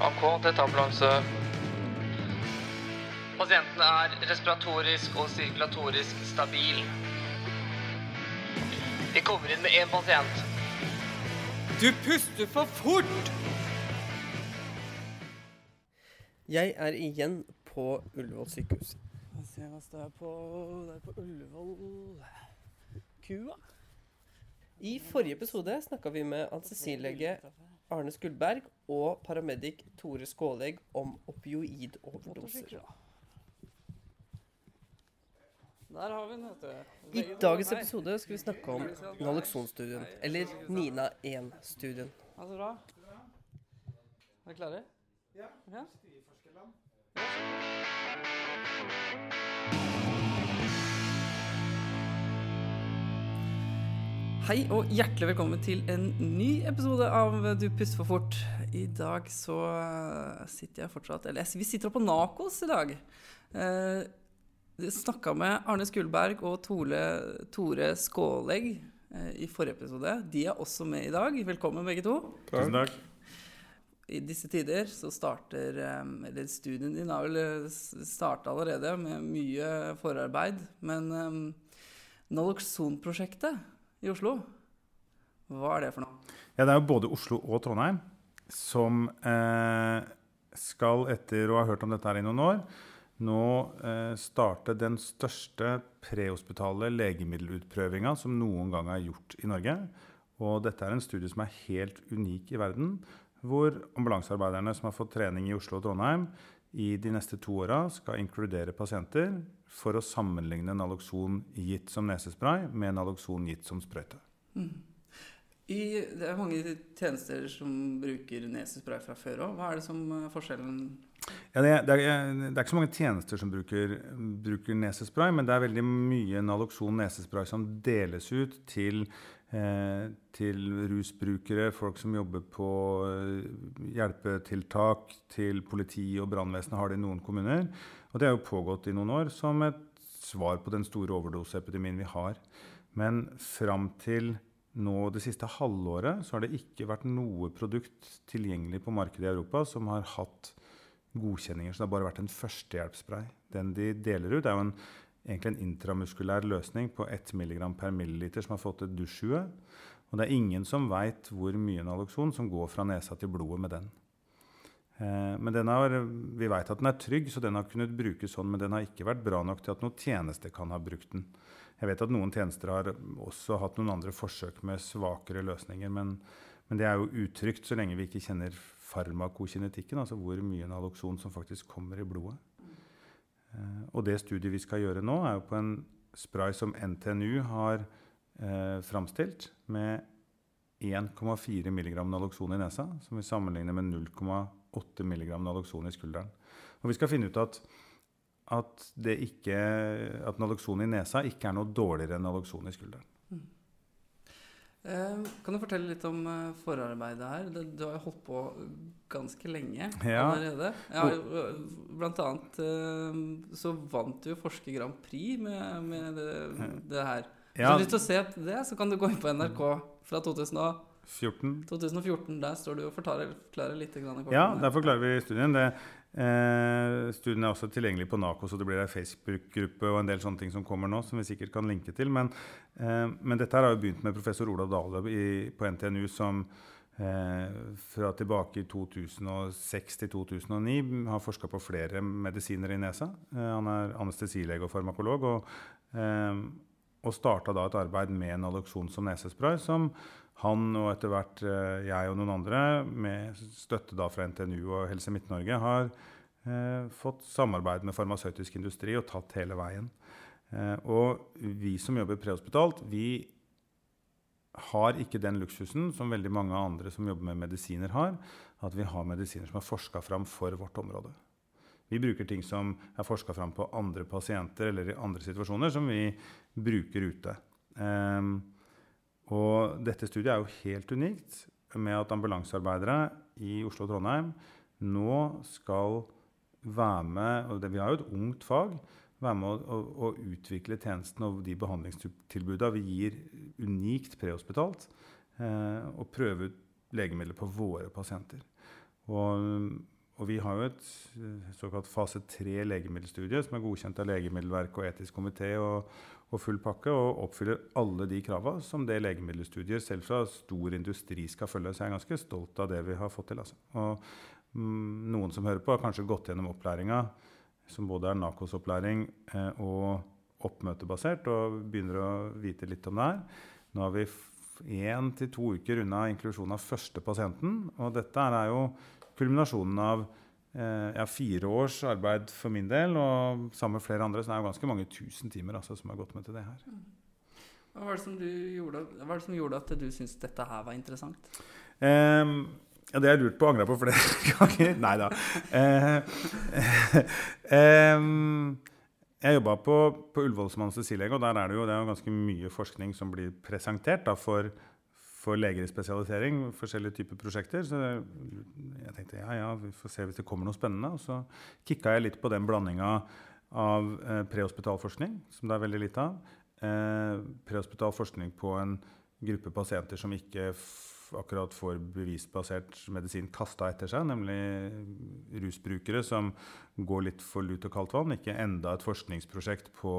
AK, dette er ambulanse. Pasienten er respiratorisk og sirkulatorisk stabil. Vi kommer inn med én pasient. Du puster for fort! Jeg er igjen på Ullevål sykehus. Se hva det er på Det er på Ullevål Kua. I forrige episode snakka vi med anestesilege Arne Skuldberg og paramedic Tore Skålegg om opioidoverdoser. Der har vi den, vet du. I dagens episode skal vi snakke om naloxonstudien, eller Nina 1-studien. Ja, så bra. Er dere klare? Ja. ja. Hei og hjertelig velkommen til en ny episode av Du puster for fort. I dag så eh, sitter jeg fortsatt Eller vi sitter oppe på Nacos i dag. Eh, Snakka med Arne Skulberg og Tore, Tore Skålegg eh, i forrige episode. De er også med i dag. Velkommen, begge to. Tusen takk. I disse tider så starter eh, Eller studien din har vel starta allerede med mye forarbeid. Men um, Naloxon-prosjektet i Oslo, hva er det for noe? Ja, Det er jo både Oslo og Trondheim som eh, skal, etter å ha hørt om dette her i noen år, nå eh, starte den største prehospitale legemiddelutprøvinga som noen gang er gjort i Norge. Og dette er en studie som er helt unik i verden, hvor ambulansearbeiderne som har fått trening i Oslo og Trondheim, i de neste to åra skal inkludere pasienter for å sammenligne Naloxon gitt som nesespray med Naloxon gitt som sprøyte. Mm. I, det er mange tjenester som bruker nesespray fra før òg. Hva er det som er forskjellen? Ja, det, er, det, er, det, er, ikke så mange tjenester som bruker, bruker, nesespray, men det er veldig mye Naloxon nesespray som deles ut til Eh, til rusbrukere, folk som jobber på eh, hjelpetiltak, til politi og brannvesenet har det i noen kommuner. Og det har jo pågått i noen år som et svar på den store overdoseepidemien vi har. Men fram til nå det siste halvåret så har det ikke vært noe produkt tilgjengelig på markedet i Europa som har hatt godkjenninger. Så det har bare vært en førstehjelpsspray. Den de deler ut, er jo en egentlig en intramuskulær løsning på 1 mg per milliliter som har fått et dusjhue. Og det er ingen som veit hvor mye Naloxon som går fra nesa til blodet med den. Eh, men den har, Vi veit at den er trygg, så den har kunnet brukes sånn, men den har ikke vært bra nok til at noen tjeneste kan ha brukt den. Jeg vet at noen tjenester har også hatt noen andre forsøk med svakere løsninger, men, men det er jo utrygt så lenge vi ikke kjenner farmakokinetikken, altså hvor mye Naloxon som faktisk kommer i blodet. Eh, og det studiet vi skal gjøre nå, er jo på en spray som NTNU har eh, framstilt, med 1,4 mg naloxon i nesa, som vi sammenligner med 0,8 mg naloxon i skulderen. Og vi skal finne ut at, at, ikke, at naloxon i nesa ikke er noe dårligere enn naloxon i skulderen. Eh, kan du fortelle litt om eh, forarbeidet her? Du har jo holdt på ganske lenge ja. allerede. Ja, eh, blant annet så vant du Forsker Grand Prix med, med det, det, her. Hvis du har lyst til å se det, så kan du gå inn på NRK fra 2014. 2014 der står du og forklarer litt. Ja, der forklarer vi studien. Det, Eh, studien er også tilgjengelig på NAKO, så det blir en Facebook-gruppe og en del sånne ting som kommer nå, som vi sikkert kan linke til. Men, eh, men dette har jo begynt med professor Olav Dahle på NTNU, som eh, fra tilbake i 2006 til 2009 har forska på flere medisiner i nesa. Eh, han er anestesilege og farmakolog. og, eh, og starta da et arbeid med naloxon som nesespray, som han og etter hvert eh, jeg og noen andre, med støtte da fra NTNU og Helse Midt-Norge, har eh, fått samarbeid med farmasøytisk industri og tatt hele veien. Eh, og vi som jobber prehospitalt, vi har ikke den luksusen som veldig mange andre som jobber med medisiner, har. At vi har medisiner som er forska fram for vårt område. Vi bruker ting som er forska fram på andre pasienter eller i andre situasjoner, som vi bruker ute. Um, og dette studiet er jo helt unikt med at ambulansearbeidere i Oslo og Trondheim nå skal være med og det, Vi har jo et ungt fag. Være med å, å, å utvikle tjenesten og de behandlingstilbudene vi gir unikt prehospitalt. Eh, og prøve ut legemidler på våre pasienter. Og, og vi har jo et eh, såkalt fase tre legemiddelstudie som er godkjent av Legemiddelverket og etisk komité og, og full pakke, og oppfyller alle de krava som det legemiddelstudiet selv fra stor industri skal følge. Så jeg er ganske stolt av det vi har fått til. Altså. Og mm, noen som hører på, har kanskje gått gjennom opplæringa, som både er NAKOS-opplæring eh, og oppmøtebasert, og begynner å vite litt om det her. Nå har vi én til to uker unna inklusjon av første pasienten. Og dette er jo kulminasjonen av eh, ja, fire års arbeid for min del, og sammen med flere andre. Så det er jo ganske mange tusen timer altså, som har gått med til det her. Hva var det som, gjorde, hva var det som gjorde at du syntes dette her var interessant? Eh, ja, det har jeg lurt på og angra på flere ganger. Nei da. Eh, eh, jeg jobba på, på Ullevål som anestesilege, og der er det jo, det er jo ganske mye forskning som blir presentert da, for for leger i spesialisering, forskjellige typer prosjekter. Så jeg tenkte ja, ja, vi får se hvis det kommer noe spennende. Og så kikka jeg litt på den blandinga av eh, prehospital forskning, som det er veldig lite av. Eh, prehospital forskning på en gruppe pasienter som ikke akkurat får bevisbasert medisin kasta etter seg, nemlig rusbrukere som går litt for lut og kaldt vann. Ikke enda et forskningsprosjekt på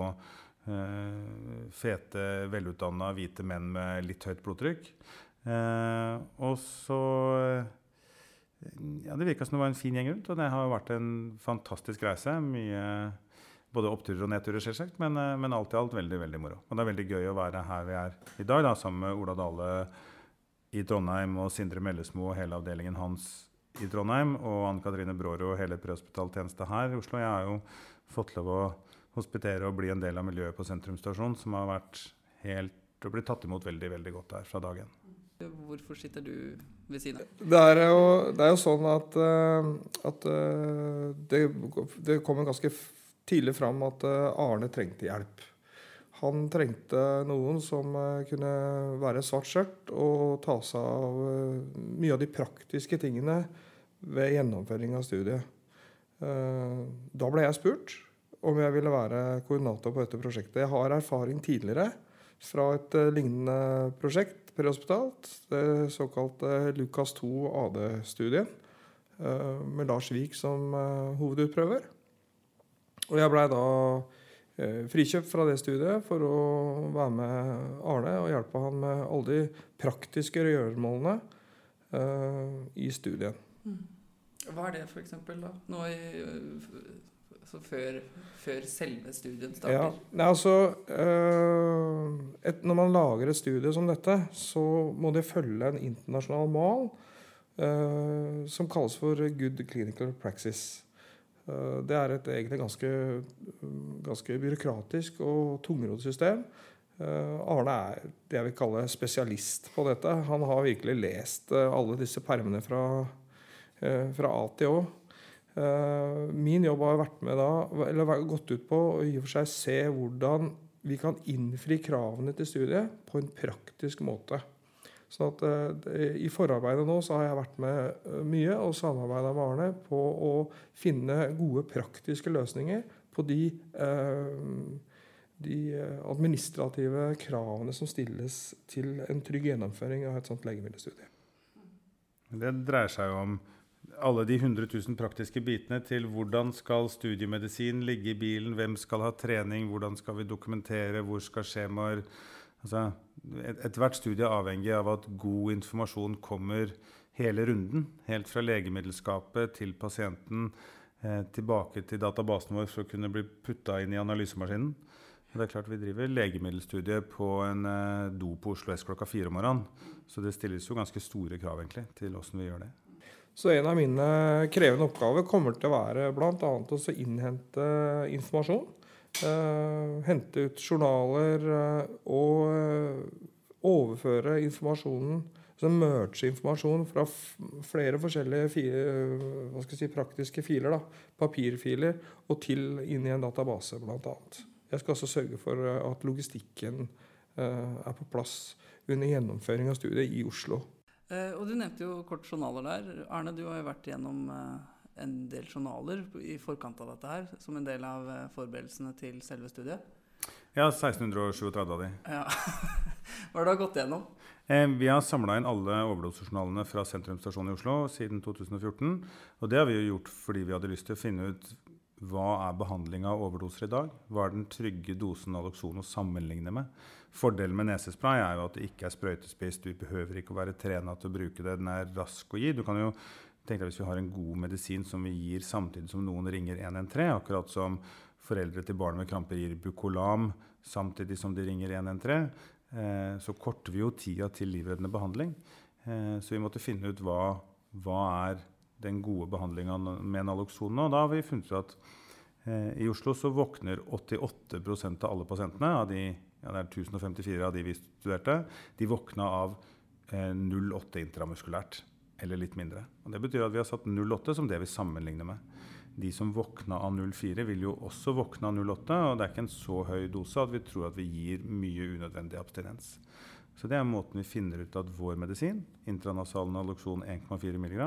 fete, velutdanna hvite menn med litt høyt blodtrykk. Eh, og så Ja, det virka som det var en fin gjeng rundt, og det har vært en fantastisk reise. Mye både oppturer og nedturer, selvsagt, men, eh, men alt i alt veldig veldig moro. Og det er veldig gøy å være her vi er i dag, da, sammen med Ola Dale i Trondheim og Sindre Mellesmo og hele avdelingen hans i Trondheim, og Ann Katrine Brårud og hele prehospitaltjenesten her i Oslo. Jeg har jo fått lov å hospitere og bli en del av miljøet på Sentrum stasjon, som har vært helt og blitt tatt imot veldig veldig godt der fra dag én. Hvorfor sitter du ved siden av? Det er jo, det er jo sånn at, eh, at eh, det, det kommer ganske tidlig fram at eh, Arne trengte hjelp. Han trengte noen som kunne være svart skjørt og ta seg av mye av de praktiske tingene ved gjennomføring av studiet. Da ble jeg spurt om jeg ville være koordinator på dette prosjektet. Jeg har erfaring tidligere fra et uh, lignende prosjekt prehospitalt, det såkalte Lukas 2 AD-studiet, uh, med Lars Vik som hovedutprøver. Og jeg blei da frikjøpt fra det studiet for å være med Arne og hjelpe han med alle de praktiske gjøremålene i studiet. Mm. Hva er det, f.eks.? Nå i Altså før, før, selve studien starter? Ja, altså øh, et, Når man lager et studie som dette, så må det følge en internasjonal mal øh, som kalles for Good Clinical Praxis. Uh, det er et egentlig ganske, ganske byråkratisk og tungrodd system. Uh, Arne er det jeg vil kalle spesialist på dette. Han har virkelig lest alle disse permene fra, fra A til Å. Eh, min jobb har vært med da, eller gått ut på å i og for seg se hvordan vi kan innfri kravene til studiet på en praktisk måte. Sånn at uh, I forarbeidet nå så har jeg vært med uh, mye og samarbeida med Arne på å finne gode praktiske løsninger på de, de administrative kravene som stilles til en trygg gjennomføring av et sånt legemiddelstudie. Det dreier seg jo om alle de 100 000 praktiske bitene til hvordan skal studiemedisin ligge i bilen, hvem skal ha trening, hvordan skal vi dokumentere, hvor skal skjemaer altså, Ethvert et studie er avhengig av at god informasjon kommer hele runden. Helt fra legemiddelskapet til pasienten, eh, tilbake til databasen vår for å kunne bli putta inn i analysemaskinen. Det er klart Vi driver legemiddelstudie på en eh, do på Oslo S klokka fire om morgenen. Så det stilles jo ganske store krav egentlig til åssen vi gjør det. Så en av mine krevende oppgaver kommer til å være bl.a. å innhente informasjon. Uh, hente ut journaler uh, og uh, overføre informasjonen altså merge informasjon fra flere forskjellige file, si, praktiske filer, da, papirfiler, og til inn i en database, bl.a. Jeg skal også sørge for at logistikken er på plass under gjennomføring av studiet i Oslo. Eh, og du nevnte jo kort journaler der. Arne, du har jo vært gjennom eh, en del journaler i forkant av dette her, som en del av eh, forberedelsene til selve studiet. Ja, 1637 av de. Ja. Hva har du gått gjennom? Eh, vi har samla inn alle overdosejournalene fra sentrumsstasjonen i Oslo siden 2014. Og det har vi jo gjort fordi vi hadde lyst til å finne ut hva er behandling av overdoser i dag? Hva er den trygge dosen Naloxon å sammenligne med? Fordelen med nesespray er jo at det ikke er sprøytespiss. Du behøver ikke å være trena til å bruke det. Den er rask å gi. Du kan jo tenke deg Hvis vi har en god medisin som vi gir samtidig som noen ringer 113, akkurat som foreldre til barn med kramper gir Bucolam samtidig som de ringer 113, eh, så korter vi jo tida til livreddende behandling. Eh, så vi måtte finne ut hva, hva er den gode behandlinga med Naloxon nå. Da har vi funnet ut at eh, i Oslo så våkner 88% av alle pasientene, av de, ja, det er 1054 av de vi studerte, de våkna av eh, 0,8 intramuskulært eller litt mindre. Og det betyr at vi har satt 0,8 som det vi sammenligner med. De som våkna av 0,4, vil jo også våkne av 0,8, og det er ikke en så høy dose at vi tror at vi gir mye unødvendig abstinens. Så det er måten vi finner ut at vår medisin, intranasal naloxon 1,4 mg,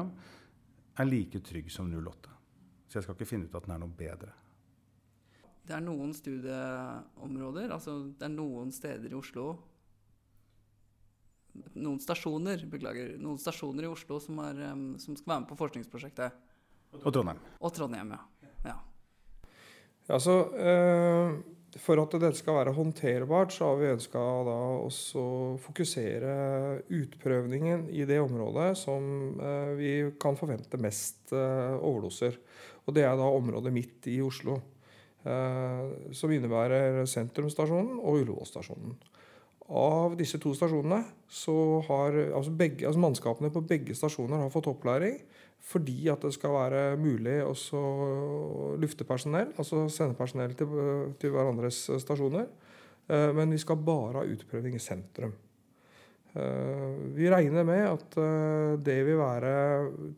er like trygg som 0,8. Så jeg skal ikke finne ut at den er noe bedre. Det er noen studieområder, altså det er noen steder i Oslo Noen stasjoner, beklager, noen stasjoner i Oslo som, er, som skal være med på forskningsprosjektet. Og Trondheim. Og Trondheim, ja. ja. Altså, eh, for at dette skal være håndterbart, så har vi ønska å fokusere utprøvningen i det området som eh, vi kan forvente mest eh, overdoser. Og det er da området midt i Oslo. Eh, som innebærer Sentrumsstasjonen og Ullevål-stasjonen. Av disse to stasjonene så har altså begge, altså mannskapene på begge stasjoner har fått opplæring fordi at det skal være mulig å lufte personell, altså sende personell til, til hverandres stasjoner. Eh, Men vi skal bare ha utprøving i sentrum. Eh, Vi regner med at eh, det vil være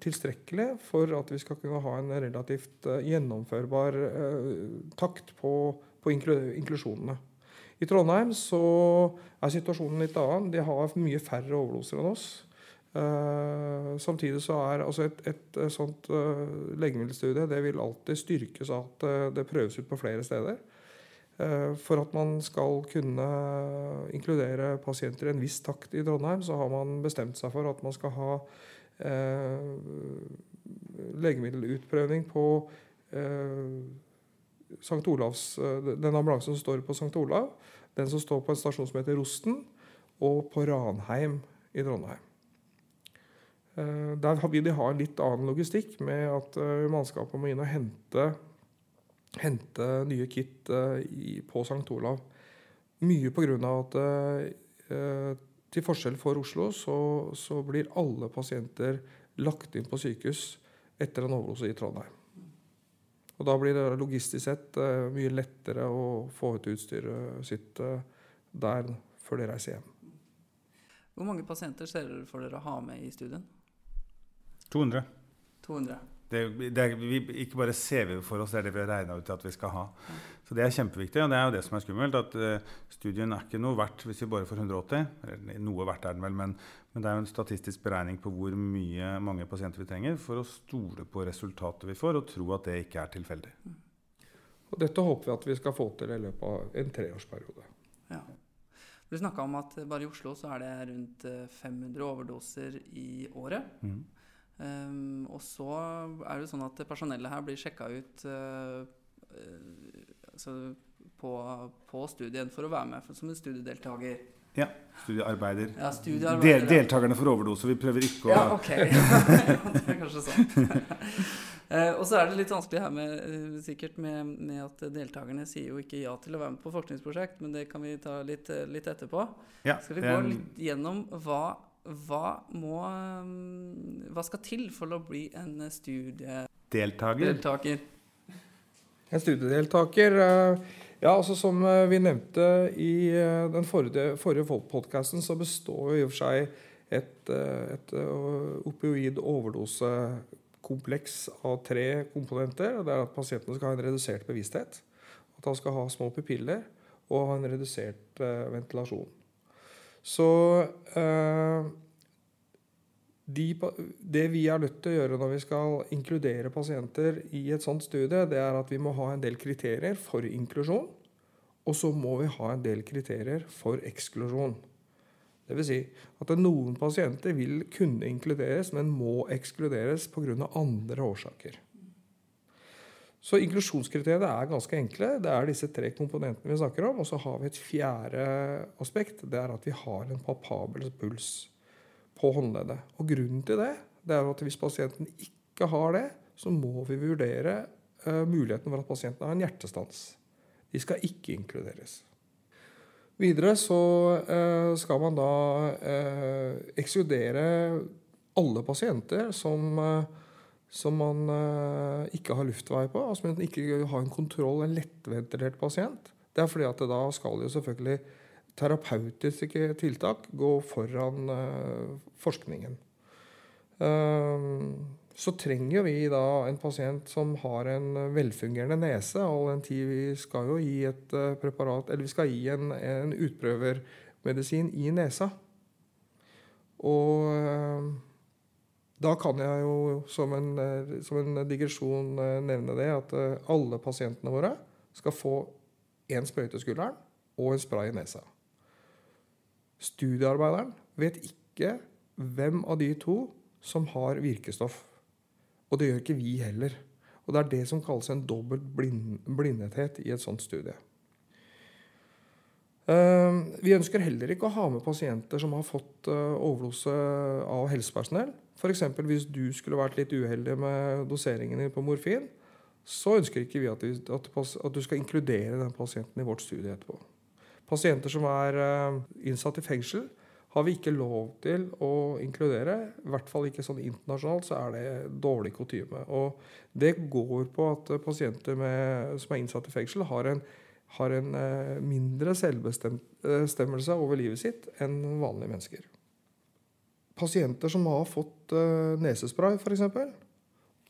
tilstrekkelig for at vi skal kunne ha en relativt eh, gjennomførbar eh, takt på, på inklusjonene. I Trondheim så er situasjonen litt annen. De har mye færre overdoser enn oss. Eh, samtidig så er altså et, et, et, sånt uh, legemiddelstudie det vil alltid styrkes av at uh, det prøves ut på flere steder. Eh, for at man skal kunne inkludere pasienter i en viss takt i Trondheim, så har man bestemt seg for at man skal ha eh, legemiddelutprøving på eh, St. Olavs, eh, den ambulansen som står på St. Olav, den som står på en stasjon som heter Rosten, og på Ranheim i Trondheim. Eh, Der vil de ha en litt annen logistikk, med at eh, mannskapet må inn og hente, hente nye kit eh, på St. Olav. Mye pga. at til forskjell for Oslo så, så blir alle pasienter lagt inn på sykehus etter en overdose i Trondheim. Og da blir det logistisk sett mye lettere å få ut utstyret sitt der før de reiser hjem. Hvor mange pasienter ser dere for dere å ha med i studien? 200. 200. Det, det er, vi, ikke bare ser vi for oss, det er det vi har regna ut at vi skal ha. Så Det er kjempeviktig, og det er jo det som er skummelt. at uh, Studien er ikke noe verdt hvis vi bare får 180. Eller noe verdt er den vel, men, men det er jo en statistisk beregning på hvor mye mange pasienter vi trenger for å stole på resultatet vi får, og tro at det ikke er tilfeldig. Og dette håper vi at vi skal få til i løpet av en treårsperiode. Ja. Du snakka om at bare i Oslo så er det rundt eh, 500 overdoser i året. Mhm. Um, og så er det jo sånn at personellet her blir sjekka ut eh, eh, altså på, på studien for å være med for, som en studiedeltaker. Ja. Studiearbeider. Ja, studiearbeider. studiearbeider. deltakerne får overdose. Vi prøver ikke å Ja, ok. det er kanskje sånn. Eh, og så er det litt vanskelig her med, sikkert med, med at deltakerne sier jo ikke ja til å være med på forskningsprosjekt, men det kan vi ta litt, litt etterpå. ja, Skal vi gå litt gjennom hva, hva må Hva skal til for å bli en studiedeltaker? Deltaker. En studiedeltaker eh, Ja, altså Som eh, vi nevnte i eh, den forrige, forrige podkasten, så består jo i og for seg et, et opioid overdosekompleks av tre komponenter. Det er at pasientene skal ha en redusert bevissthet, at han skal ha små pupiller og ha en redusert ventilasjon. Så eh, de, det vi er nødt til å gjøre når vi skal inkludere pasienter i et sånt studie, det er at vi må ha en del kriterier for inklusjon. Og så må vi ha en del kriterier for eksklusjon. Dvs. Si at noen pasienter vil kunne inkluderes, men må ekskluderes pga. andre årsaker. Så inklusjonskriteriene er ganske enkle. Det er disse tre komponentene vi snakker om. Og så har vi et fjerde aspekt. Det er at vi har en palpabel puls på håndleddet. Og grunnen til det, det er at hvis pasienten ikke har det, så må vi vurdere uh, muligheten for at pasienten har en hjertestans. De skal ikke inkluderes. Videre så uh, skal man da uh, ekskludere alle pasienter som som man uh, ikke har luftvei på, altså man ikke har en kontroll, en lettventilert pasient. Det er fordi at da skal jo selvfølgelig terapeutiske tiltak gå foran uh, forskningen. Uh, så trenger vi da en pasient som har en velfungerende nese, all den tid vi skal jo gi et preparat, eller vi skal gi en, en utprøvermedisin i nesa. Og da kan jeg jo som en, eh, som en digresjon eh, nevne det at eh, alle pasientene våre skal få én sprøyte i skulderen og en spray i nesa. Studiearbeideren vet ikke hvem av de to som har virkestoff. Og det gjør ikke vi heller. Og det er det som kalles en dobbelt blind, blindethet i et sånt studie. Vi ønsker heller ikke å ha med pasienter som har fått overdose av helsepersonell. F.eks. hvis du skulle vært litt uheldig med doseringen din på morfin, så ønsker ikke vi at, du skal inkludere den pasienten i vårt studie etterpå. Pasienter som er uh, innsatt i fengsel, har vi ikke lov til å inkludere. I hvert fall ikke sånn internasjonalt, så er det dårlig kutyme. Og det går på at pasienter med, som er innsatt i fengsel, har en, har en uh, mindre selvbestemmelse over livet sitt enn vanlige mennesker pasienter som har fått uh, nesespray f.eks.,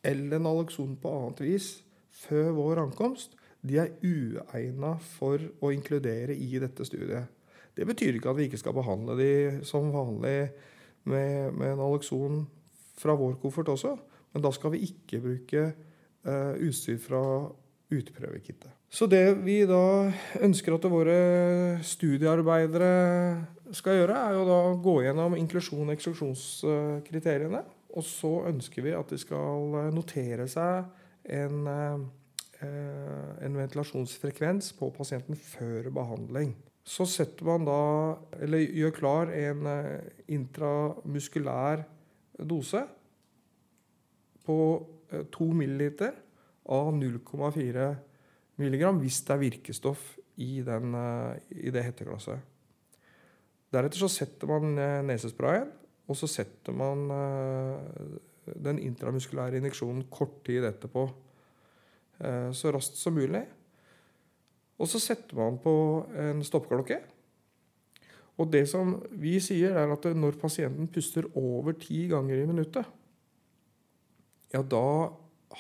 eller naloxon på annet vis før vår ankomst, de er uegna for å inkludere i dette studiet. Det betyr ikke at vi ikke skal behandle de som vanlig med, med naloxon fra vår koffert også, men da skal vi ikke bruke uh, utstyr fra utprøvekittet. Så det vi da ønsker at våre studiearbeidere skal gjøre, er jo da gå gjennom inklusjon- og eksklusjonskriteriene. Og så ønsker vi at de skal notere seg en, eh, en ventilasjonsfrekvens på pasienten før behandling. Så setter man da, eller gjør klar en eh, intramuskulær dose på 2 ml av 0,4 milligram hvis det er virkestoff i, den, i det hetteglasset. Deretter så setter man eh, nesesprayen, og så setter man eh, den intramuskulære injeksjonen kort tid etterpå. Eh, så raskt som mulig. Og så setter man på en stoppeklokke. Og det som vi sier, er at når pasienten puster over ti ganger i minuttet, ja, da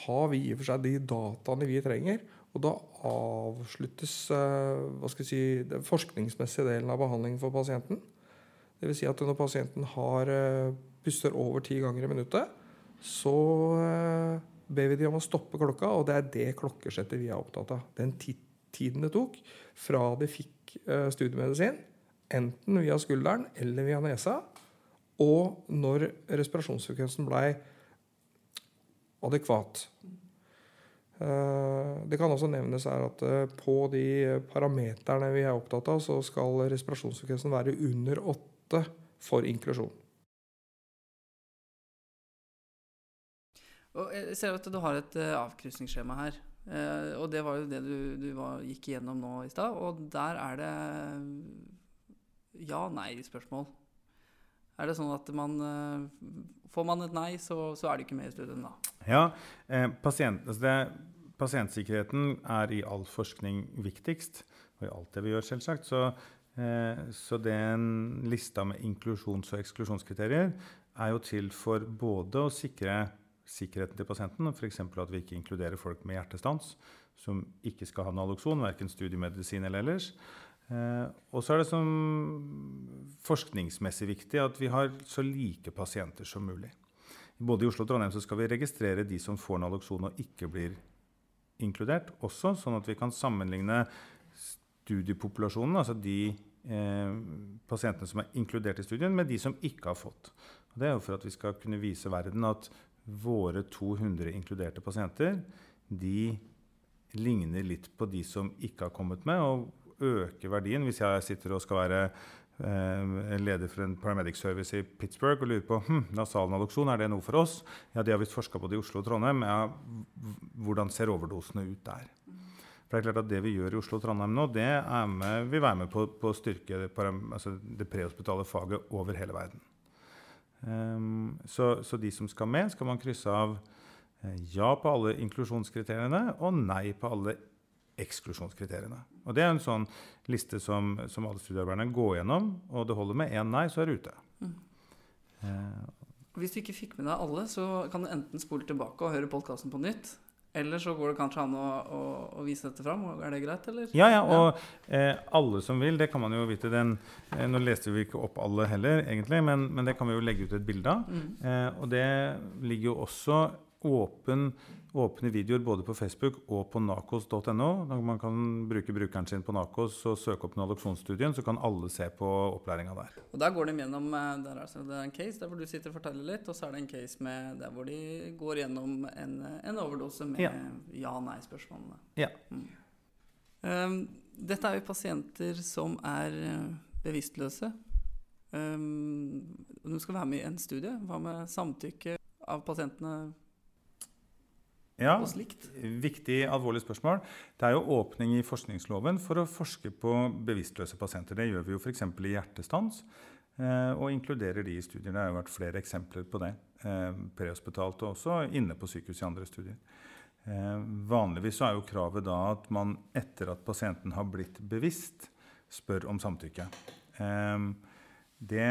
har vi i og for seg de dataene vi trenger. Og da avsluttes eh, si, den forskningsmessige delen av behandlingen for pasienten. Dvs. Si at når pasienten har eh, puster over ti ganger i minuttet, så eh, ber vi dem om å stoppe klokka, og det er det klokkesettet vi er opptatt av. Den tiden det tok fra de fikk studiemedisin, enten via skulderen eller via nesa, og når respirasjonsfrekvensen blei adekvat. Eh, det kan også nevnes her at eh, på de parameterne vi er opptatt av, så skal respirasjonsfrekvensen være under 8 for inklusjon. Og jeg ser at du har et avkrysningsskjema her. Og det var jo det du, du var, gikk igjennom nå i stad. Og der er det ja-nei-spørsmål. Er det sånn at man Får man et nei, så, så er det ikke med i studien da? Ja, eh, pasient, altså det, pasientsikkerheten er i all forskning viktigst. Og i alt det vi gjør, selvsagt. Så, eh, så den lista med inklusjons- og eksklusjonskriterier er jo til for både å sikre sikkerheten til pasienten, f.eks. at vi ikke inkluderer folk med hjertestans som ikke skal ha nalokson, verken studiemedisin eller ellers. Eh, og så er det som forskningsmessig viktig at vi har så like pasienter som mulig. Både i Oslo og Trondheim så skal vi registrere de som får Naloxon og ikke blir inkludert, også, sånn at vi kan sammenligne studiepopulasjonen, altså de eh, pasientene som er inkludert i studien, med de som ikke har fått. Og det er jo for at vi skal kunne vise verden at våre 200 inkluderte pasienter de ligner litt på de som ikke har kommet med, og øker verdien. Hvis jeg sitter og skal være eh, leder for en paramedic service i Pittsburgh og lurer på hm, nasalnaloksjon, er det noe for oss? Ja, De har visst forska på det i Oslo og Trondheim. Ja, hvordan ser overdosene ut der? For Det er klart at det vi gjør i Oslo og Trondheim nå, det med, vil være med på, å styrke det, altså det prehospitale faget over hele verden. Um, så, så, de som skal med, skal man krysse av eh, ja på alle inklusjonskriteriene og nei på alle eksklusjonskriteriene. Og Det er en sånn liste som, som alle studiearbeiderne går gjennom, og det holder med én nei, så er du ute. Mm. Eh. Hvis du ikke fikk med deg alle, så kan du enten spole tilbake og høre podkasten på nytt. Eller så går det kanskje an å, å, å, vise dette fram. Er det greit, eller? Ja, ja. Og eh, alle som vil, det kan man jo vite. Den, eh, nå leste vi ikke opp alle heller, egentlig, men, men, det kan vi jo legge ut et bilde av. Mm. Eh, og det ligger jo også åpen åpne videoer både på Facebook og på nakos.no. Man kan bruke brukeren sin på Nakos og søke opp Naloksonstudien, så kan alle se på opplæringa der. Og Der går de gjennom eh, der altså, Det er en case der hvor du sitter og forteller litt, og så er det en case med der hvor de går gjennom en, en overdose med ja-nei-spørsmålene. Ja. Mm. Um, dette er jo pasienter som er eh, bevisstløse. Um, de skal være med i en studie. Hva med samtykke av pasientene ja, viktig, alvorlig spørsmål. Det er jo åpning i forskningsloven for å forske på bevisstløse pasienter. Det gjør vi jo f.eks. i hjertestans, eh, og inkluderer de i studiene. Det har jo vært flere eksempler på det. Eh, prehospitalt og også inne på sykehus i andre studier. Eh, vanligvis er jo kravet da at man etter at pasienten har blitt bevisst, spør om samtykke. Det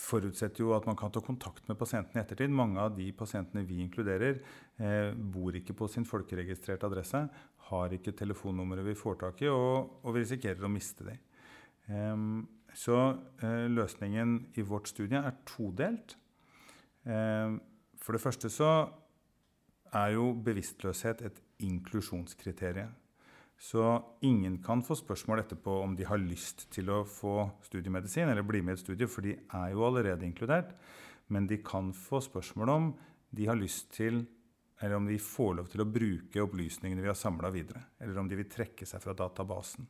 forutsetter jo at man kan ta kontakt med pasienten i ettertid. Mange av de pasientene vi inkluderer, eh, bor ikke på sin folkeregistrerte adresse, har ikke telefonnummeret vi får tak i, og, og vi risikerer å miste dem. Eh, så eh, løsningen i vårt studie er todelt. For det første så er jo bevisstløshet et inklusjonskriterium. Så ingen kan få spørsmål etterpå om de har lyst til å få studiemedisin eller bli med i et studie, for de er jo allerede inkludert. Men de kan få spørsmål om de har lyst til eller om de får lov til å bruke opplysningene vi har samla videre. Eller om de vil trekke seg fra databasen.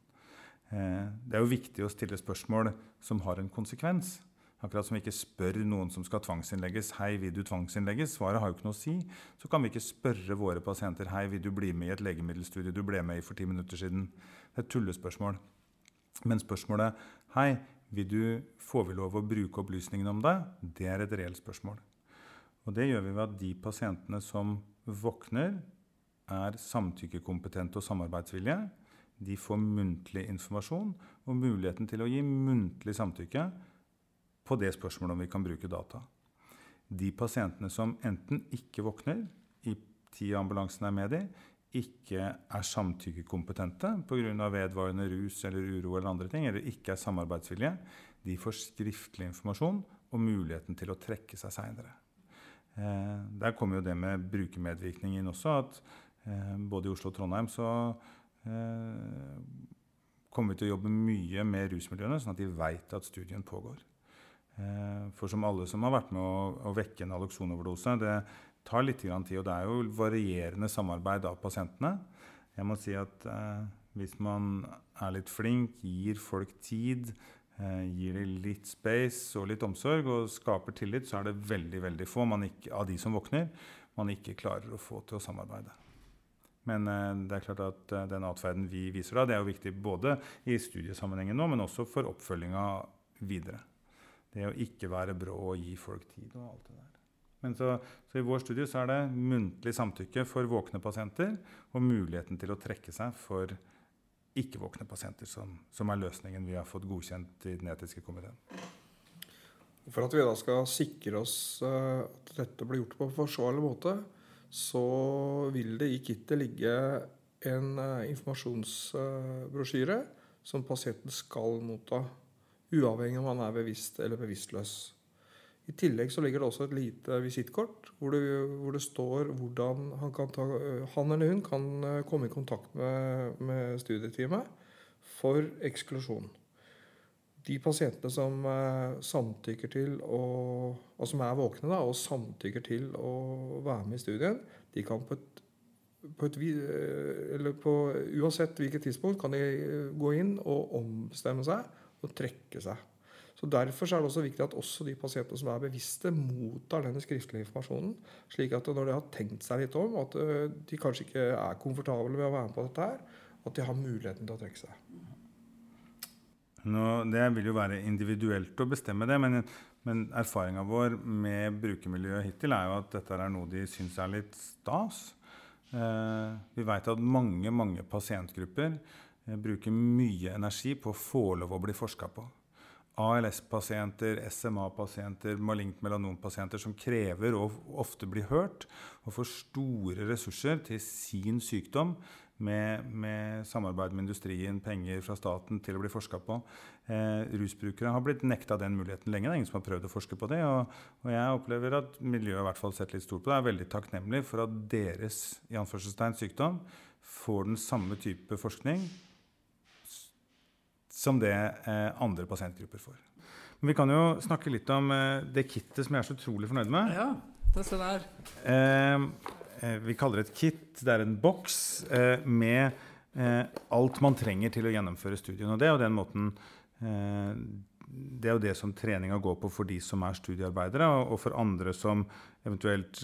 Eh, det er jo viktig å stille spørsmål som har en konsekvens. Akkurat som vi ikke spør noen som skal tvangsinnlegges, hei, vil du tvangsinnlegges? Svaret har jo ikke noe å si. Så kan vi ikke spørre våre pasienter hei, vil du bli med i et legemiddelstudie du ble med i for ti minutter siden. Det er et tullespørsmål. Men spørsmålet hei, vil du, får vi lov å bruke opplysningene om deg? Det er et reelt spørsmål. Og det gjør vi ved at de pasientene som våkner, er samtykkekompetente og samarbeidsvillige. De får muntlig informasjon og muligheten til å gi muntlig samtykke på det spørsmålet om vi kan bruke data. De pasientene som enten ikke våkner i tid ambulansen er med i, ikke er samtykkekompetente pga. vedvarende rus eller uro eller andre ting, eller ikke er samarbeidsvillige, de får skriftlig informasjon og muligheten til å trekke seg seinere. Eh, der kommer jo det med brukermedvirkning inn også. at eh, Både i Oslo og Trondheim så eh, kommer vi til å jobbe mye med rusmiljøene, sånn at de veit at studien pågår. Eh, for som alle som har vært med å, å vekke en aloksonoverdose, det tar litt tid, og det er jo varierende samarbeid av pasientene. Jeg må si at eh, hvis man er litt flink, gir folk tid, eh, gir dem litt space og litt omsorg og skaper tillit, så er det veldig veldig få ikke, av de som våkner, man ikke klarer å få til å samarbeide. Men eh, det er klart at eh, den atferden vi viser da, det er jo viktig både i studiesammenhengen nå, men også for oppfølginga videre. Det å ikke være brå og gi folk tid og alt det der. Men så, så I vår studie så er det muntlig samtykke for våkne pasienter og muligheten til å trekke seg for ikke-våkne pasienter, som, som, er løsningen vi har fått godkjent i den etiske komiteen. For at vi da skal sikre oss uh, at dette blir gjort på en forsvarlig måte, så vil det i kittet ligge en uh, informasjonsbrosjyre som pasienten skal motta uavhengig om han er bevisst eller bevisstløs. I tillegg så ligger det også et lite visittkort hvor, hvor det står hvordan han, ta, han eller hun kan eh, komme i kontakt med, med studieteamet for eksklusjon. De pasientene som eh, samtykker til å, og som er våkne da, og samtykker til å være med i studien, de kan på et, på et eh, eller på, Uansett hvilket tidspunkt kan de gå inn og ombestemme seg og trekke seg. Så Derfor er det også viktig at også de pasientene som er bevisste, mottar denne skriftlige informasjonen. Slik at når de har tenkt seg litt om, at eh, de kanskje ikke er komfortable med å være med på dette her, at de har muligheten til å trekke seg. Nå, det vil jo være individuelt å bestemme det, men, men erfaringa vår med brukermiljøet hittil er jo at dette er noe de syns er litt stas. Eh, vi veit at mange, mange pasientgrupper bruker mye energi på å få lov å bli forska på. ALS-pasienter, SMA-pasienter, malignt melanompasienter som krever å ofte bli hørt og får store ressurser til sin sykdom med, med samarbeid med industrien, penger fra staten til å bli forska på. Eh, rusbrukere har blitt nekta den muligheten lenge. Det er ingen som har prøvd å forske på det. Og, og jeg opplever at miljøet i hvert fall sett litt stort på det. er veldig takknemlig for at deres i sykdom får den samme type forskning som det eh, andre pasientgrupper får. Men vi kan jo snakke litt om eh, det kittet som jeg er så utrolig fornøyd med. Ja, det ser der. Eh, vi kaller det et kit. Det er en boks eh, med alt man trenger til å gjennomføre studien. Og det er jo den måten eh, det er jo det som treninga går på for de som er studiearbeidere, og, for andre som eventuelt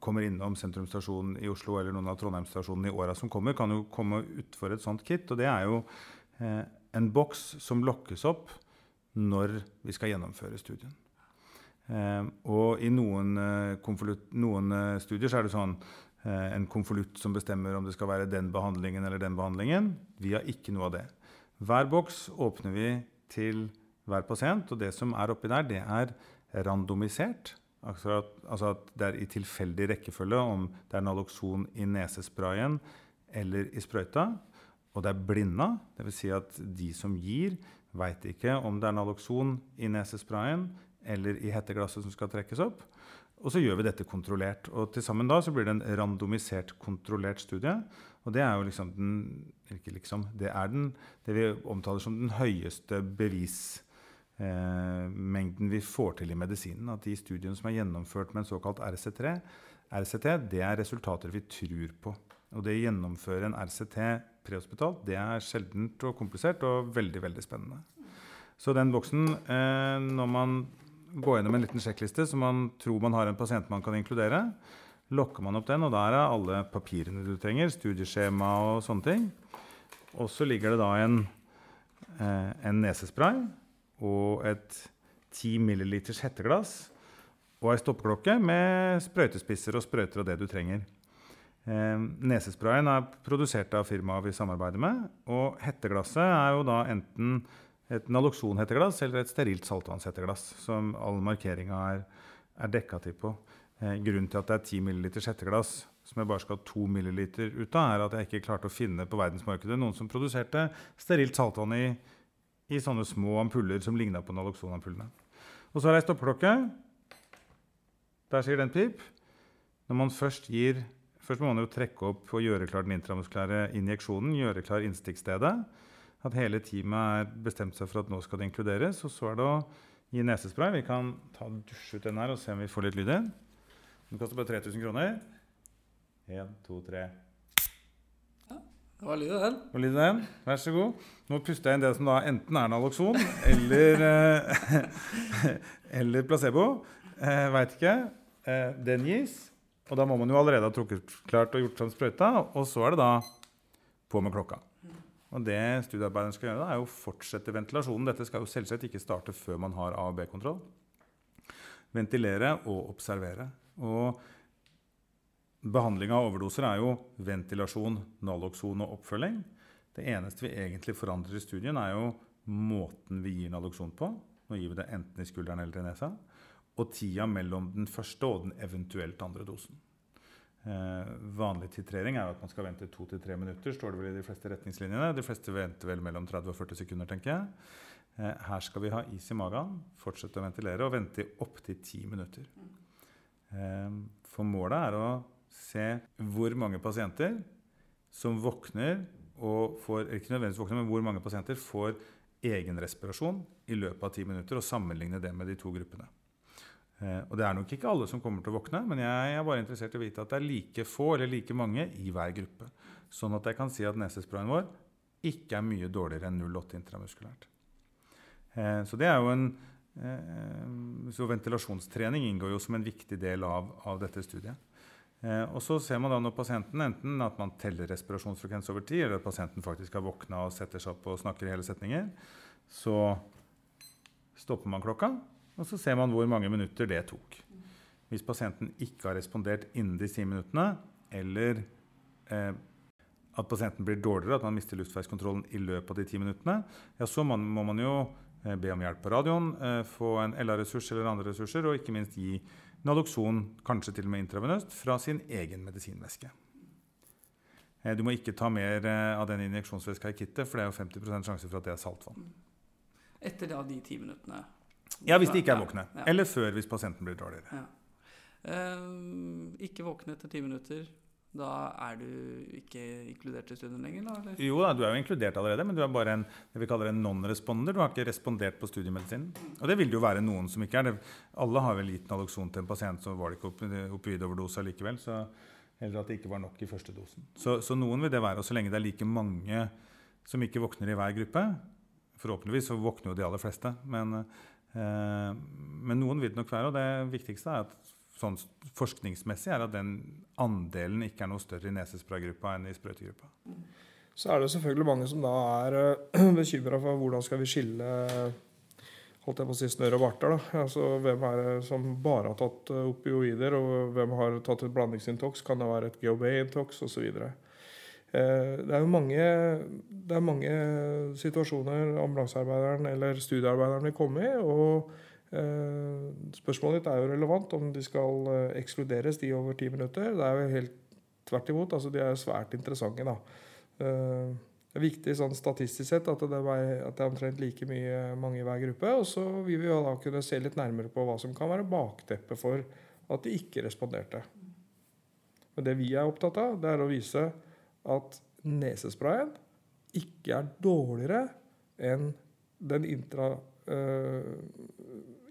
kommer innom sentrumsstasjonen i Oslo eller noen av Trondheimsstasjonene i åra som kommer, kan jo komme utfor et sånt kit. Og det er jo eh, en boks som lokkes opp når vi skal gjennomføre studien. Eh, og i noen, eh, noen eh, studier så er det sånn en konvolutt som bestemmer om det skal være den behandlingen eller den behandlingen. Vi har ikke noe av det. Hver boks åpner vi til hver pasient, og det som er oppi der, det er randomisert. Altså at, altså at det er i tilfeldig rekkefølge om det er nalokson i nesesprayen eller i sprøyta. Og det er blinda, dvs. Si at de som gir, veit ikke om det er nalokson i nesesprayen eller i hetteglasset som skal trekkes opp. Og så gjør vi dette kontrollert. Og til sammen da så blir det en randomisert, kontrollert studie. Og det er jo liksom den Ikke liksom. Det er den, det vi omtaler som den høyeste bevismengden vi får til i medisinen. At de studiene som er gjennomført med en såkalt RC3, RCT, det er resultater vi tror på. Og det å gjennomføre en RCT prehospitalt, det er sjeldent og komplisert og veldig, veldig spennende. Så den boksen, eh, når man går gjennom en liten sjekkliste som man tror man har en pasient man kan inkludere, lokker man opp den, og der er alle papirene du trenger, studieskjema og sånne ting. Og så ligger det da en, eh, en nesespray og et 10 milliliters hetteglass og ei stoppeklokke med sprøytespisser og sprøyter og det du trenger. Eh, nesesprayen er produsert av firmaet vi samarbeider med. Og hetteglasset er jo da enten et naloxon-hetteglass eller et sterilt saltvannshetteglass, som all markeringa er, er dekka til på. Eh, grunnen til at det er 10 ml hetteglass som jeg bare skal ha 2 ml ut av, er at jeg ikke klarte å finne på verdensmarkedet noen som produserte sterilt saltvann i, i sånne små ampuller som ligna på naloxon-ampullene. Og så har jeg stoppeklokke. Der sier den pip. Når man først gir Først må man jo trekke opp og gjøre klar den intramuskulære injeksjonen. Gjøre klar innstikkstedet. At hele teamet er bestemt seg for at nå skal det inkluderes. Og så er det å gi nesespray. Vi kan ta dusje ut den her og se om vi får litt lyd i den. Koster bare 3000 kroner. Én, to, tre. Det var lyd i den. Var lyd i den. Vær så god. Nå puster jeg inn det som da enten er Naloxon eller, eh, eller placebo. Eh, Veit ikke. Eh, den gis. Og da må man jo allerede ha trukket klart og gjort sånn sprøyta. Og så er det da på med klokka. Og det studiearbeideren skal gjøre, da, er å fortsette ventilasjonen. Dette skal jo selvsagt ikke starte før man har A- og B-kontroll. Ventilere og observere. Og behandling av overdoser er jo ventilasjon, nalokson og oppfølging. Det eneste vi egentlig forandrer i studien, er jo måten vi gir nalokson på. Nå gir vi det enten i skulderen eller i nesa. Og tida mellom den første og den eventuelt andre dosen. Eh, vanlig titrering er jo at man skal vente to til tre minutter. står det vel i De fleste retningslinjene. De fleste venter vel mellom 30 og 40 sekunder. tenker jeg. Eh, her skal vi ha is i magen, fortsette å ventilere og vente i opptil ti minutter. Eh, for målet er å se hvor mange pasienter som våkner og får ikke nødvendigvis våkner, men hvor mange pasienter får egen respirasjon i løpet av ti minutter, og sammenligne det med de to gruppene. Eh, og Det er nok ikke alle som kommer til å våkne, men jeg er bare interessert i å vite at det er like få eller like mange i hver gruppe. Sånn at jeg kan si at nesesprayen vår ikke er mye dårligere enn 0,8 intramuskulært. Eh, så det er jo en eh, så Ventilasjonstrening inngår jo som en viktig del av, av dette studiet. Og så ser man da når pasienten enten at man teller respirasjonsfrekvens over tid, eller at pasienten faktisk har våkna og setter seg opp og snakker i hele setninger, så stopper man klokka, og så ser man hvor mange minutter det tok. Hvis pasienten ikke har respondert innen de ti minuttene, eller eh, at pasienten blir dårligere, at man mister luftveiskontrollen i løpet av de ti minuttene, ja, så man, må man jo eh, be om hjelp på radioen, eh, få en LA-ressurs eller andre ressurser, og ikke minst gi Naloxon, kanskje til og med intravenøst, fra sin egen medisinvæske. Eh, du må ikke ta mer eh, av den injeksjonsvæska i kittet, for det er jo 50% sjanse for at det er saltvann. Etter da de ti minuttene. Ja, hvis de ikke er våkne. Ja. Eller før, hvis pasienten blir dårligere. Ja. Ehm, ikke våkne etter ti minutter. Da er du ikke inkludert i studien lenger? da? Eller? Jo da, du er jo inkludert allerede, men du er bare en det vi kaller en non-responder. Du har ikke respondert på studiemedisinen. Og det vil det jo være noen som ikke er det. Alle har vel gitt Naloxon til en pasient, som var det ikke op- opioidoverdose likevel. Så, eller at det ikke var nok i første dosen. Så, så noen vil det være. Og så lenge det er like mange som ikke våkner i hver gruppe Forhåpentligvis så våkner jo de aller fleste, men, eh, men noen vil det nok være. Og det viktigste er at sånn forskningsmessig er at den andelen ikke er noe større i nesespraygruppa enn i sprøytegruppa. Så er det selvfølgelig mange som da er uh, bekymra for hvordan skal vi skille holdt jeg på å si snørr og barter. Altså, Hvem er det som bare har tatt eh, opioider, og hvem har tatt et blandingsintox? Kan det være et GHB-intox osv.? Eh, det er jo mange, er mange situasjoner ambulansearbeideren eller studiearbeideren vil komme i. og eh, Spørsmålet ditt er jo relevant om de skal eh, ekskluderes, de over ti minutter. Det er jo helt tvert imot. altså De er svært interessante. da. Eh, det er viktig sånn statistisk sett at det, er, at det er omtrent like mye mange i hver gruppe. Og så vil vi jo da kunne se litt nærmere på hva som kan være bakteppet for at de ikke responderte. Men det vi er opptatt av, det er å vise at nesesprayen ikke er dårligere enn den intra, øh,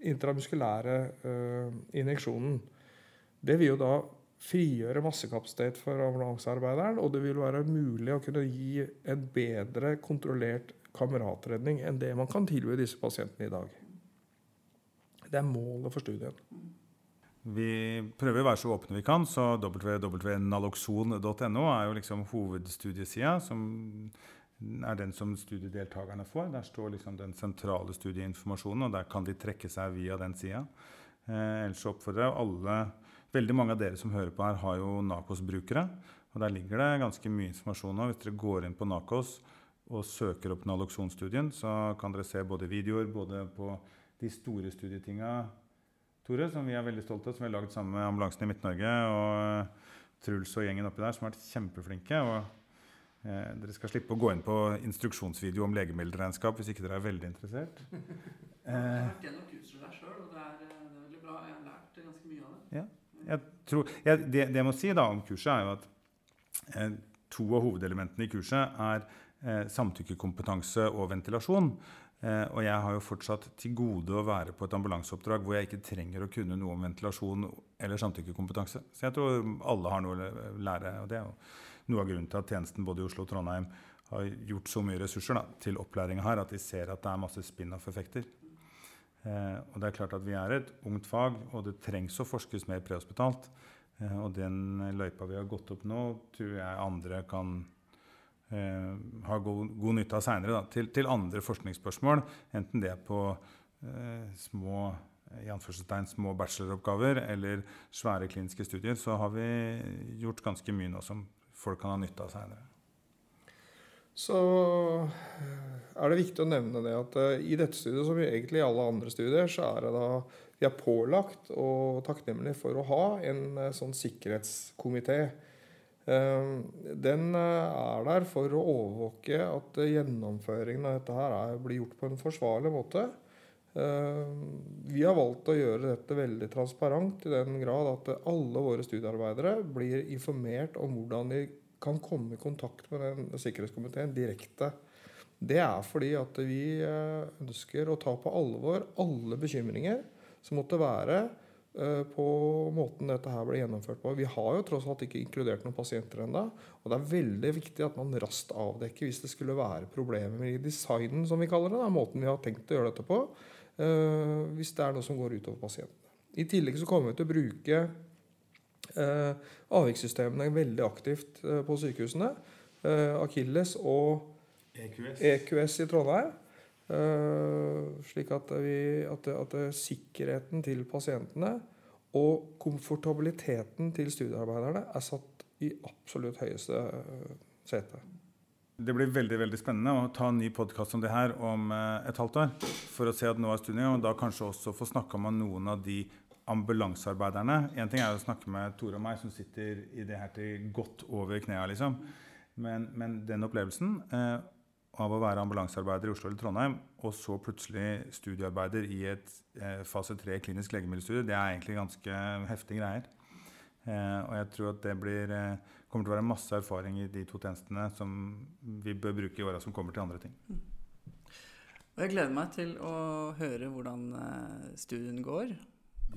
intramuskulære øh, injeksjonen. Det vil jo da frigjøre massekapasitet for ambulansearbeideren, og det vil være mulig å kunne gi en bedre kontrollert kameratredning enn det man kan tilby disse pasientene i dag. Det er målet for studien. Vi prøver å være så åpne vi kan, så www.naloxon.no er jo liksom hovedstudiesida, som er den som studiedeltakerne får. Der står liksom den sentrale studieinformasjonen, og der kan de trekke seg via den sida. Eh, ellers oppfordrer jeg alle Veldig mange av dere som hører på her, har jo Nakos-brukere. Og der ligger det ganske mye informasjon. Hvis dere går inn på Nakos og søker opp Naloxon-studien, så kan dere se både videoer både på de store studietinga Tore, som vi er veldig stolte av, som vi har laget sammen med Ambulansen i Midt-Norge. Og eh, Truls og gjengen oppi der, som har vært kjempeflinke. og eh, Dere skal slippe å gå inn på instruksjonsvideo om legemiddelregnskap hvis ikke dere er veldig interessert. Jeg har vært gjennom kurser der sjøl, og det er, det er veldig bra. Jeg har lært ganske mye av det. Jeg tror, jeg, det, det jeg må si da om kurset, er jo at eh, to av hovedelementene i kurset er eh, samtykkekompetanse og ventilasjon. Eh, og jeg har jo fortsatt til gode å være på et ambulanseoppdrag hvor jeg ikke trenger å kunne noe om ventilasjon eller samtykkekompetanse. Så jeg tror alle har noe å lære. Og det er jo noe av grunnen til at tjenesten både i Oslo og Trondheim har gjort så mye ressurser da, til opplæringa her, at de ser at det er masse spin-off-effekter. Eh, og det er klart at Vi er et ungt fag, og det trengs å forskes mer prehospitalt. Eh, og den løypa vi har gått opp nå, tror jeg andre kan eh, ha god, god nytte av seinere. Til, til andre forskningsspørsmål, enten det er på eh, små i anførselstegn små bacheloroppgaver eller svære kliniske studier, så har vi gjort ganske mye nå som folk kan ha nytte av seinere. Så eh, er det viktig å nevne det at eh, i dette studiet, som egentlig i alle andre studier, så er det da vi er pålagt og takknemlige for å ha en sånn sikkerhetskomité den eh, er der for å overvåke at eh, gjennomføringen av dette her er, blir gjort på en forsvarlig måte. Eh, Vi har valgt å gjøre dette veldig transparent i den grad at alle våre studiearbeidere blir informert om hvordan de kan komme i kontakt med den sikkerhetskomiteen direkte. Det er fordi at vi eh, ønsker å ta på alvor alle bekymringer som måtte være eh, på måten dette her ble gjennomført på. Vi har jo tross alt ikke inkludert noen pasienter ennå. Og det er veldig viktig at man raskt avdekker hvis det skulle være problemer i designen, som vi kaller det. Da, måten vi har tenkt å gjøre dette på. eh, hvis det er noe som går utover pasientene. I tillegg så kommer vi til å bruke eh, avvikssystemene veldig aktivt eh, på sykehusene. Eh, Akilles og EQS. EQS i Trondheim. Eh, slik at, vi, at, at sikkerheten til pasientene og komfortabiliteten til studiearbeiderne er satt i absolutt høyeste eh, sete. Det blir veldig veldig spennende å ta en ny podkast om det her om eh, et halvt år. For å se at nå er studiet, og da kanskje også få snakka med noen av de ambulansearbeiderne. Én ting er å snakke med Tore og meg, som sitter i det her til godt over knærne, liksom. Men, men den opplevelsen eh, av å være ambulansearbeider i Oslo eller Trondheim, og så plutselig studiearbeider i et eh, fase 3 klinisk legemiddelstudie, det er egentlig ganske heftige greier. Eh, og jeg tror at det blir, eh, kommer til å være masse erfaring i de to tjenestene som vi bør bruke i åra som kommer til andre ting. Og jeg gleder meg til å høre hvordan eh, studien går.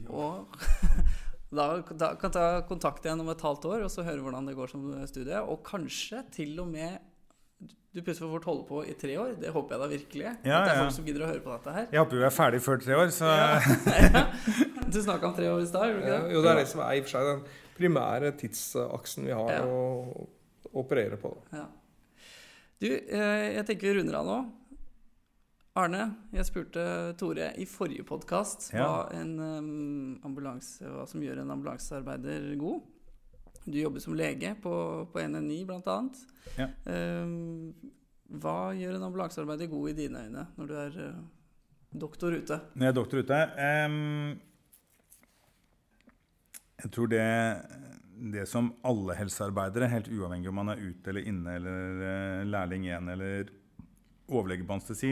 Og da, da kan ta kontakt igjen om et halvt år og så høre hvordan det går som studie. Og kanskje til og med du plutselig får holde på i tre år. Det håper jeg da virkelig. Ja, at det er folk som gidder å høre på dette her. Jeg håper vi er ferdig før tre år, så Ja. Du snakka om tre år i stad, gjorde du ikke det? jo, det er det som er i og for seg den primære tidsaksen vi har Ja. å operere på. Ja. Du, eh, jeg tenker vi runder av nå. Arne, jeg spurte Tore i forrige podkast hva, um, hva som gjør en ambulansearbeider god. Du jobber som lege på, på NNI bl.a. Ja. Um, hva gjør en ambulansearbeider god i dine øyne når du er eh, doktor ute? Når jeg er doktor ute Um, Jeg tror det, det som alle helsearbeidere, helt uavhengig om man er ute eller inne eller eh, lærling igjen eller overlege på anestesi,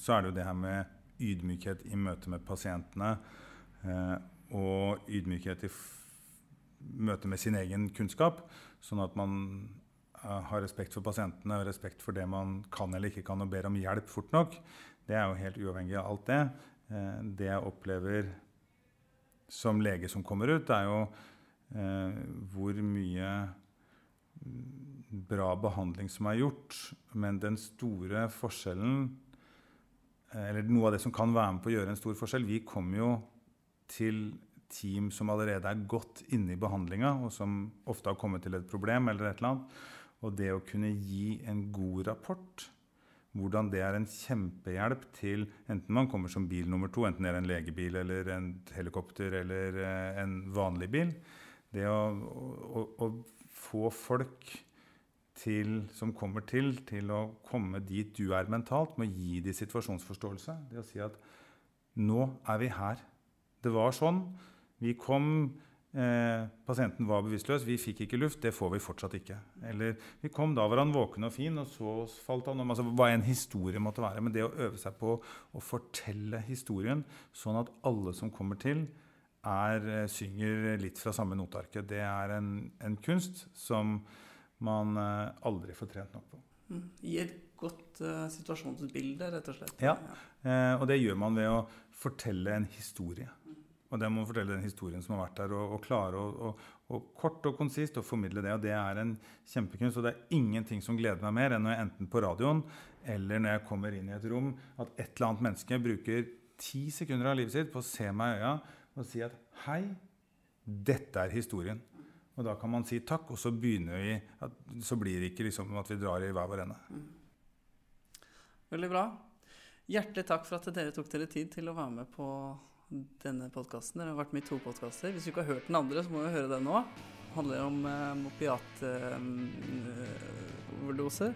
så er det jo det her med ydmykhet i møte med pasientene. eh, og ydmykhet i møte med sin egen kunnskap, sånn at man eh, har respekt for pasientene og respekt for det man kan eller ikke kan, og ber om hjelp fort nok. Det er jo helt uavhengig av alt det. Eh, det jeg opplever som lege som kommer ut, er jo eh, hvor mye bra behandling som er gjort. Men den store forskjellen, eller noe av det som kan være med på å gjøre en stor forskjell Vi kommer jo til team som allerede er godt inne i behandlinga, og som ofte har kommet til et problem eller et eller annet. Og det å kunne gi en god rapport, hvordan det er en kjempehjelp til enten man kommer som bil nummer to, enten det er en legebil eller en helikopter eller eh, en vanlig bil. Det å, å, å få folk til, som kommer til, til å komme dit du er mentalt, med å gi dem situasjonsforståelse. Det å si at nå er vi her. Det var sånn. Vi kom, eh, pasienten var bevisstløs, vi fikk ikke luft. Det får vi fortsatt ikke. Eller vi kom, da var han våken og fin, og så falt han om. Altså, hva en historie måtte være. Men det å øve seg på å fortelle historien, sånn at alle som kommer til, er, eh, synger litt fra samme notearket, det er en, en kunst som man eh, aldri får trent nok på. Mm. Gi et godt uh, situasjonsbilde, rett og slett. Ja. Eh, og det gjør man ved å fortelle en historie. Og det må fortelle den historien som har vært der, og, og klare å kort og konsist å formidle det. Og det er en kjempekunst. Og det er ingenting som gleder meg mer enn når jeg enten på radioen eller når jeg kommer inn i et rom, at et eller annet menneske bruker ti sekunder av livet sitt på å se meg i øya og si at hei, dette er historien. Og da kan man si takk, og så begynner vi at, Så blir det ikke liksom at vi drar i hver vår ende. Veldig bra. Hjertelig takk for at dere tok dere tid til å være med på denne podkasten. Det har vært med i to podkaster. Hvis du ikke har hørt den andre, så må du høre den nå. Det handler om eh, opiatoverdose.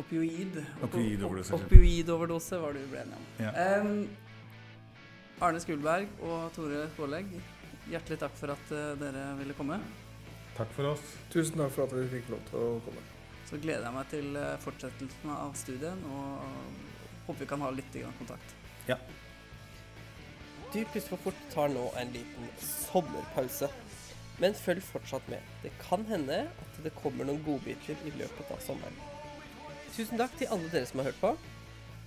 Opioid. Opioidoverdose. Op- Opioidoverdose var det vi ble enige om. Ja. Um, Arne Skulberg og Tore Skålegg, hjertelig takk for at uh, dere ville komme. Takk for oss. Tusen takk for at vi fikk lov til å komme. Så gleder jeg meg til eh, fortsettelsen av studien, og håper vi kan ha litt kontakt. Ja. Du puster for fort tar nå en liten sommerpause. Men følg fortsatt med. Det kan hende at det kommer noen godbiter i løpet av sommeren. Tusen takk til alle dere som har hørt på.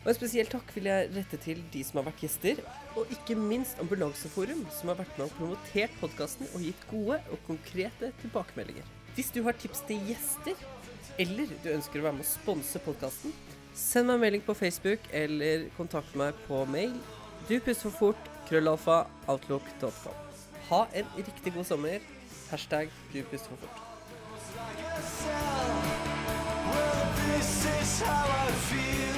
Og en spesiell takk vil jeg rette til de som har vært gjester, og ikke minst Ambulanseforum, som har vært med og promotert podkasten og gitt gode og konkrete tilbakemeldinger. Hvis du har tips til gjester, eller du ønsker å være med å sponse podkasten, send meg en melding på Facebook eller kontakt meg på mail. Du puster for fort, krøllalfa, outlook.com. Ha en riktig god sommer. Hashtag du puster for fort. This is how I feel.